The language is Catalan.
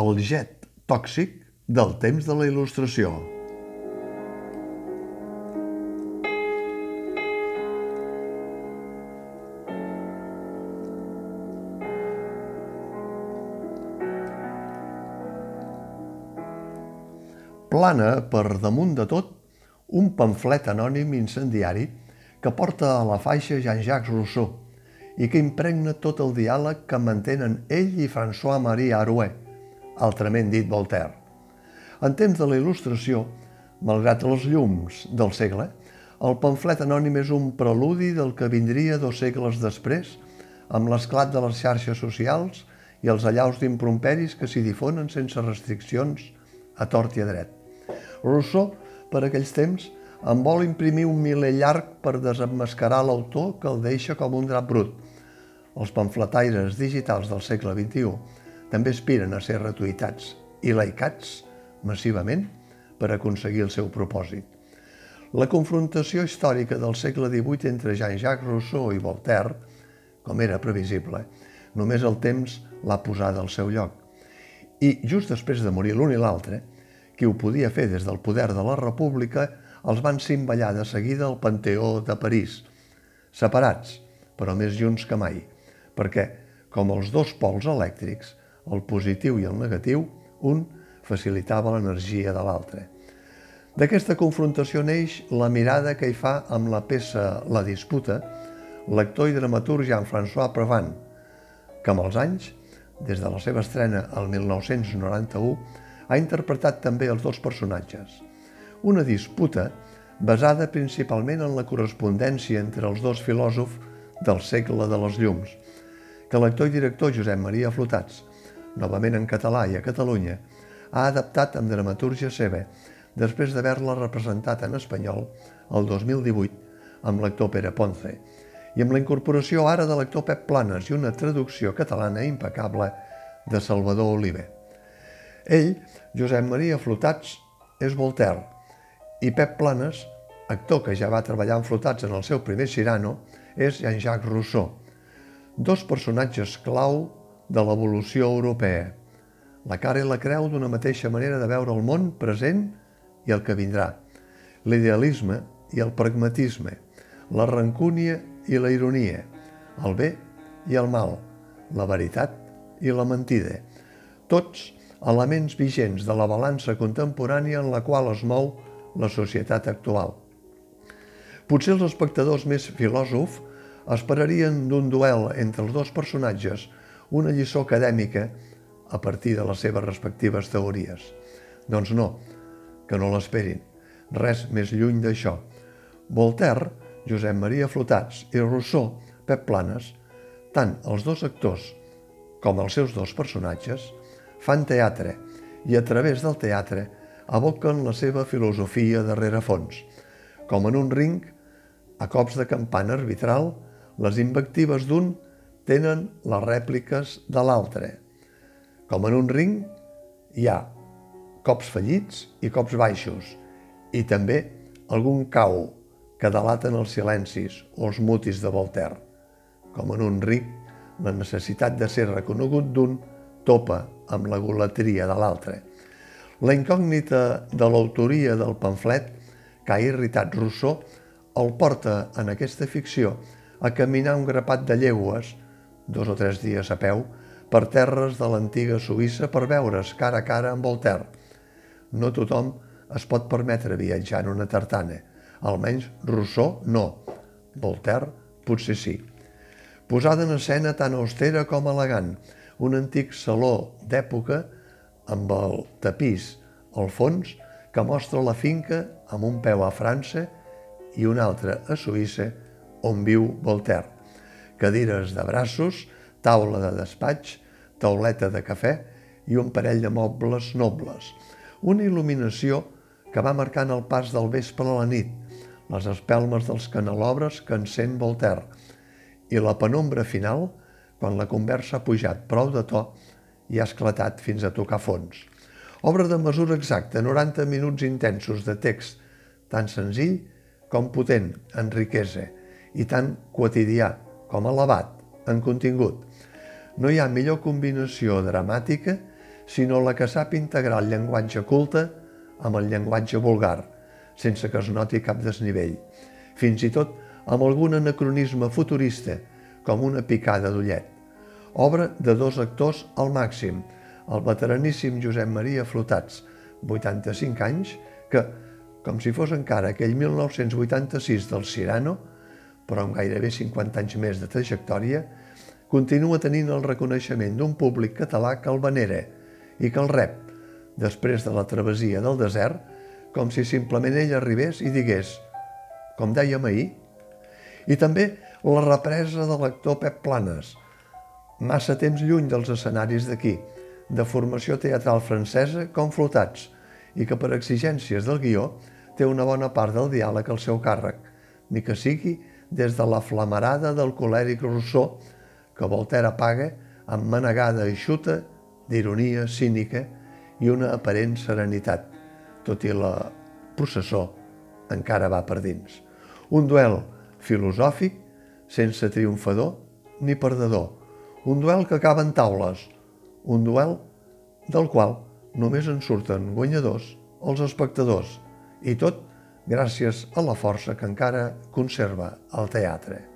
el jet tòxic del temps de la il·lustració. Plana per damunt de tot un pamflet anònim incendiari que porta a la faixa Jean-Jacques Rousseau i que impregna tot el diàleg que mantenen ell i François-Marie Arouet, altrament dit Voltaire. En temps de la il·lustració, malgrat els llums del segle, el pamflet anònim és un preludi del que vindria dos segles després, amb l'esclat de les xarxes socials i els allaus d'impromperis que s'hi difonen sense restriccions a tort i a dret. Rousseau, per aquells temps, en vol imprimir un miler llarg per desemmascarar l'autor que el deixa com un drap brut. Els pamfletaires digitals del segle XXI també aspiren a ser retuitats i laicats massivament per aconseguir el seu propòsit. La confrontació històrica del segle XVIII entre Jean-Jacques Rousseau i Voltaire, com era previsible, només el temps l'ha posada al seu lloc. I just després de morir l'un i l'altre, qui ho podia fer des del poder de la República els van cimballar de seguida al Panteó de París, separats, però més junts que mai, perquè, com els dos pols elèctrics, el positiu i el negatiu, un facilitava l'energia de l'altre. D'aquesta confrontació neix la mirada que hi fa amb la peça La disputa l'actor i dramaturg Jean-François Prevant, que amb els anys, des de la seva estrena al 1991, ha interpretat també els dos personatges – una disputa basada principalment en la correspondència entre els dos filòsofs del segle de les llums, que l'actor i director Josep Maria Flotats, novament en català i a Catalunya, ha adaptat amb dramatúrgia seva després d'haver-la representat en espanyol el 2018 amb l'actor Pere Ponce i amb la incorporació ara de l'actor Pep Planes i una traducció catalana impecable de Salvador Oliver. Ell, Josep Maria Flotats, és Voltaire, i Pep Planes, actor que ja va treballar en flotats en el seu primer Cirano, és Jean-Jacques Rousseau, dos personatges clau de l'evolució europea, la cara i la creu d'una mateixa manera de veure el món present i el que vindrà, l'idealisme i el pragmatisme, la rancúnia i la ironia, el bé i el mal, la veritat i la mentida, tots elements vigents de la balança contemporània en la qual es mou la societat actual. Potser els espectadors més filòsofs esperarien d'un duel entre els dos personatges una lliçó acadèmica a partir de les seves respectives teories. Doncs no, que no l'esperin. Res més lluny d'això. Voltaire, Josep Maria Flotats i Rousseau, Pep Planes, tant els dos actors com els seus dos personatges, fan teatre i a través del teatre aboquen la seva filosofia darrere fons. Com en un ring, a cops de campana arbitral, les invectives d'un tenen les rèpliques de l'altre. Com en un ring, hi ha cops fallits i cops baixos, i també algun cau que delaten els silencis o els mutis de Voltaire. Com en un ring, la necessitat de ser reconegut d'un topa amb la golatria de l'altre. La incògnita de l'autoria del pamflet que ha irritat Rousseau el porta en aquesta ficció a caminar un grapat de llegües, dos o tres dies a peu, per terres de l'antiga Suïssa per veure's cara a cara amb Voltaire. No tothom es pot permetre viatjar en una tartana. Almenys Rousseau no. Voltaire potser sí. Posada en escena tan austera com elegant, un antic saló d'època amb el tapís al fons que mostra la finca amb un peu a França i un altre a Suïssa on viu Voltaire. Cadires de braços, taula de despatx, tauleta de cafè i un parell de mobles nobles. Una il·luminació que va marcant el pas del vespre a la nit, les espelmes dels canelobres que encén Voltaire i la penombra final quan la conversa ha pujat prou de to i ha esclatat fins a tocar fons. Obra de mesura exacta, 90 minuts intensos de text, tan senzill com potent en riquesa i tan quotidià com elevat en contingut. No hi ha millor combinació dramàtica, sinó la que sap integrar el llenguatge culte amb el llenguatge vulgar, sense que es noti cap desnivell, fins i tot amb algun anacronisme futurista, com una picada d'ullet. Obra de dos actors al màxim, el veteraníssim Josep Maria Flotats, 85 anys, que, com si fos encara aquell 1986 del Cirano, però amb gairebé 50 anys més de trajectòria, continua tenint el reconeixement d'un públic català que el venera i que el rep, després de la travessia del desert, com si simplement ell arribés i digués, com dèiem ahir, i també la represa de l'actor Pep Planes, massa temps lluny dels escenaris d'aquí, de formació teatral francesa com flotats, i que per exigències del guió té una bona part del diàleg al seu càrrec, ni que sigui des de la flamarada del colèric Rousseau, que Voltaire apaga amb manegada eixuta d'ironia cínica i una aparent serenitat, tot i la processó encara va per dins. Un duel filosòfic sense triomfador ni perdedor, un duel que acaba en taules, un duel del qual només en surten guanyadors els espectadors, i tot gràcies a la força que encara conserva el teatre.